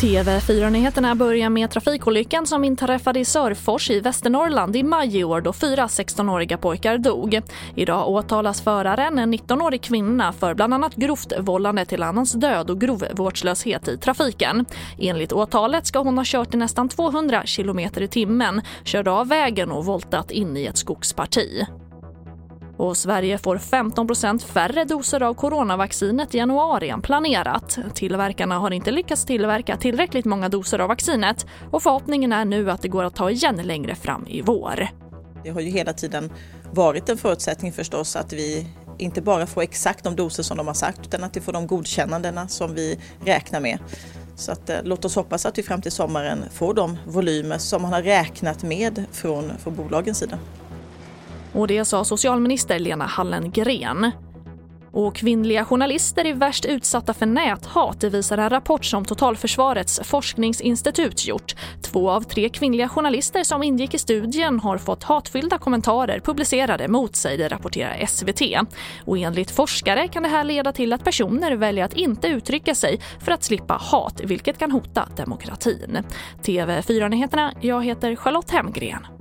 TV4-nyheterna börjar med trafikolyckan som inträffade i Sörfors i Västernorrland i maj i år då fyra 16-åriga pojkar dog. Idag åtalas föraren, en 19-årig kvinna, för bland annat grovt vållande till annans död och grov vårdslöshet i trafiken. Enligt åtalet ska hon ha kört i nästan 200 km i timmen, körde av vägen och voltat in i ett skogsparti. Och Sverige får 15% färre doser av coronavaccinet i januari än planerat. Tillverkarna har inte lyckats tillverka tillräckligt många doser av vaccinet och förhoppningen är nu att det går att ta igen längre fram i vår. Det har ju hela tiden varit en förutsättning förstås att vi inte bara får exakt de doser som de har sagt utan att vi får de godkännandena som vi räknar med. Så att, eh, låt oss hoppas att vi fram till sommaren får de volymer som man har räknat med från, från bolagens sida. Och det sa socialminister Lena Hallengren. Och kvinnliga journalister är värst utsatta för näthat, det visar en rapport som Totalförsvarets forskningsinstitut gjort. Två av tre kvinnliga journalister som ingick i studien har fått hatfyllda kommentarer publicerade mot sig, det rapporterar SVT. Och enligt forskare kan det här leda till att personer väljer att inte uttrycka sig för att slippa hat, vilket kan hota demokratin. TV4-nyheterna, jag heter Charlotte Hemgren.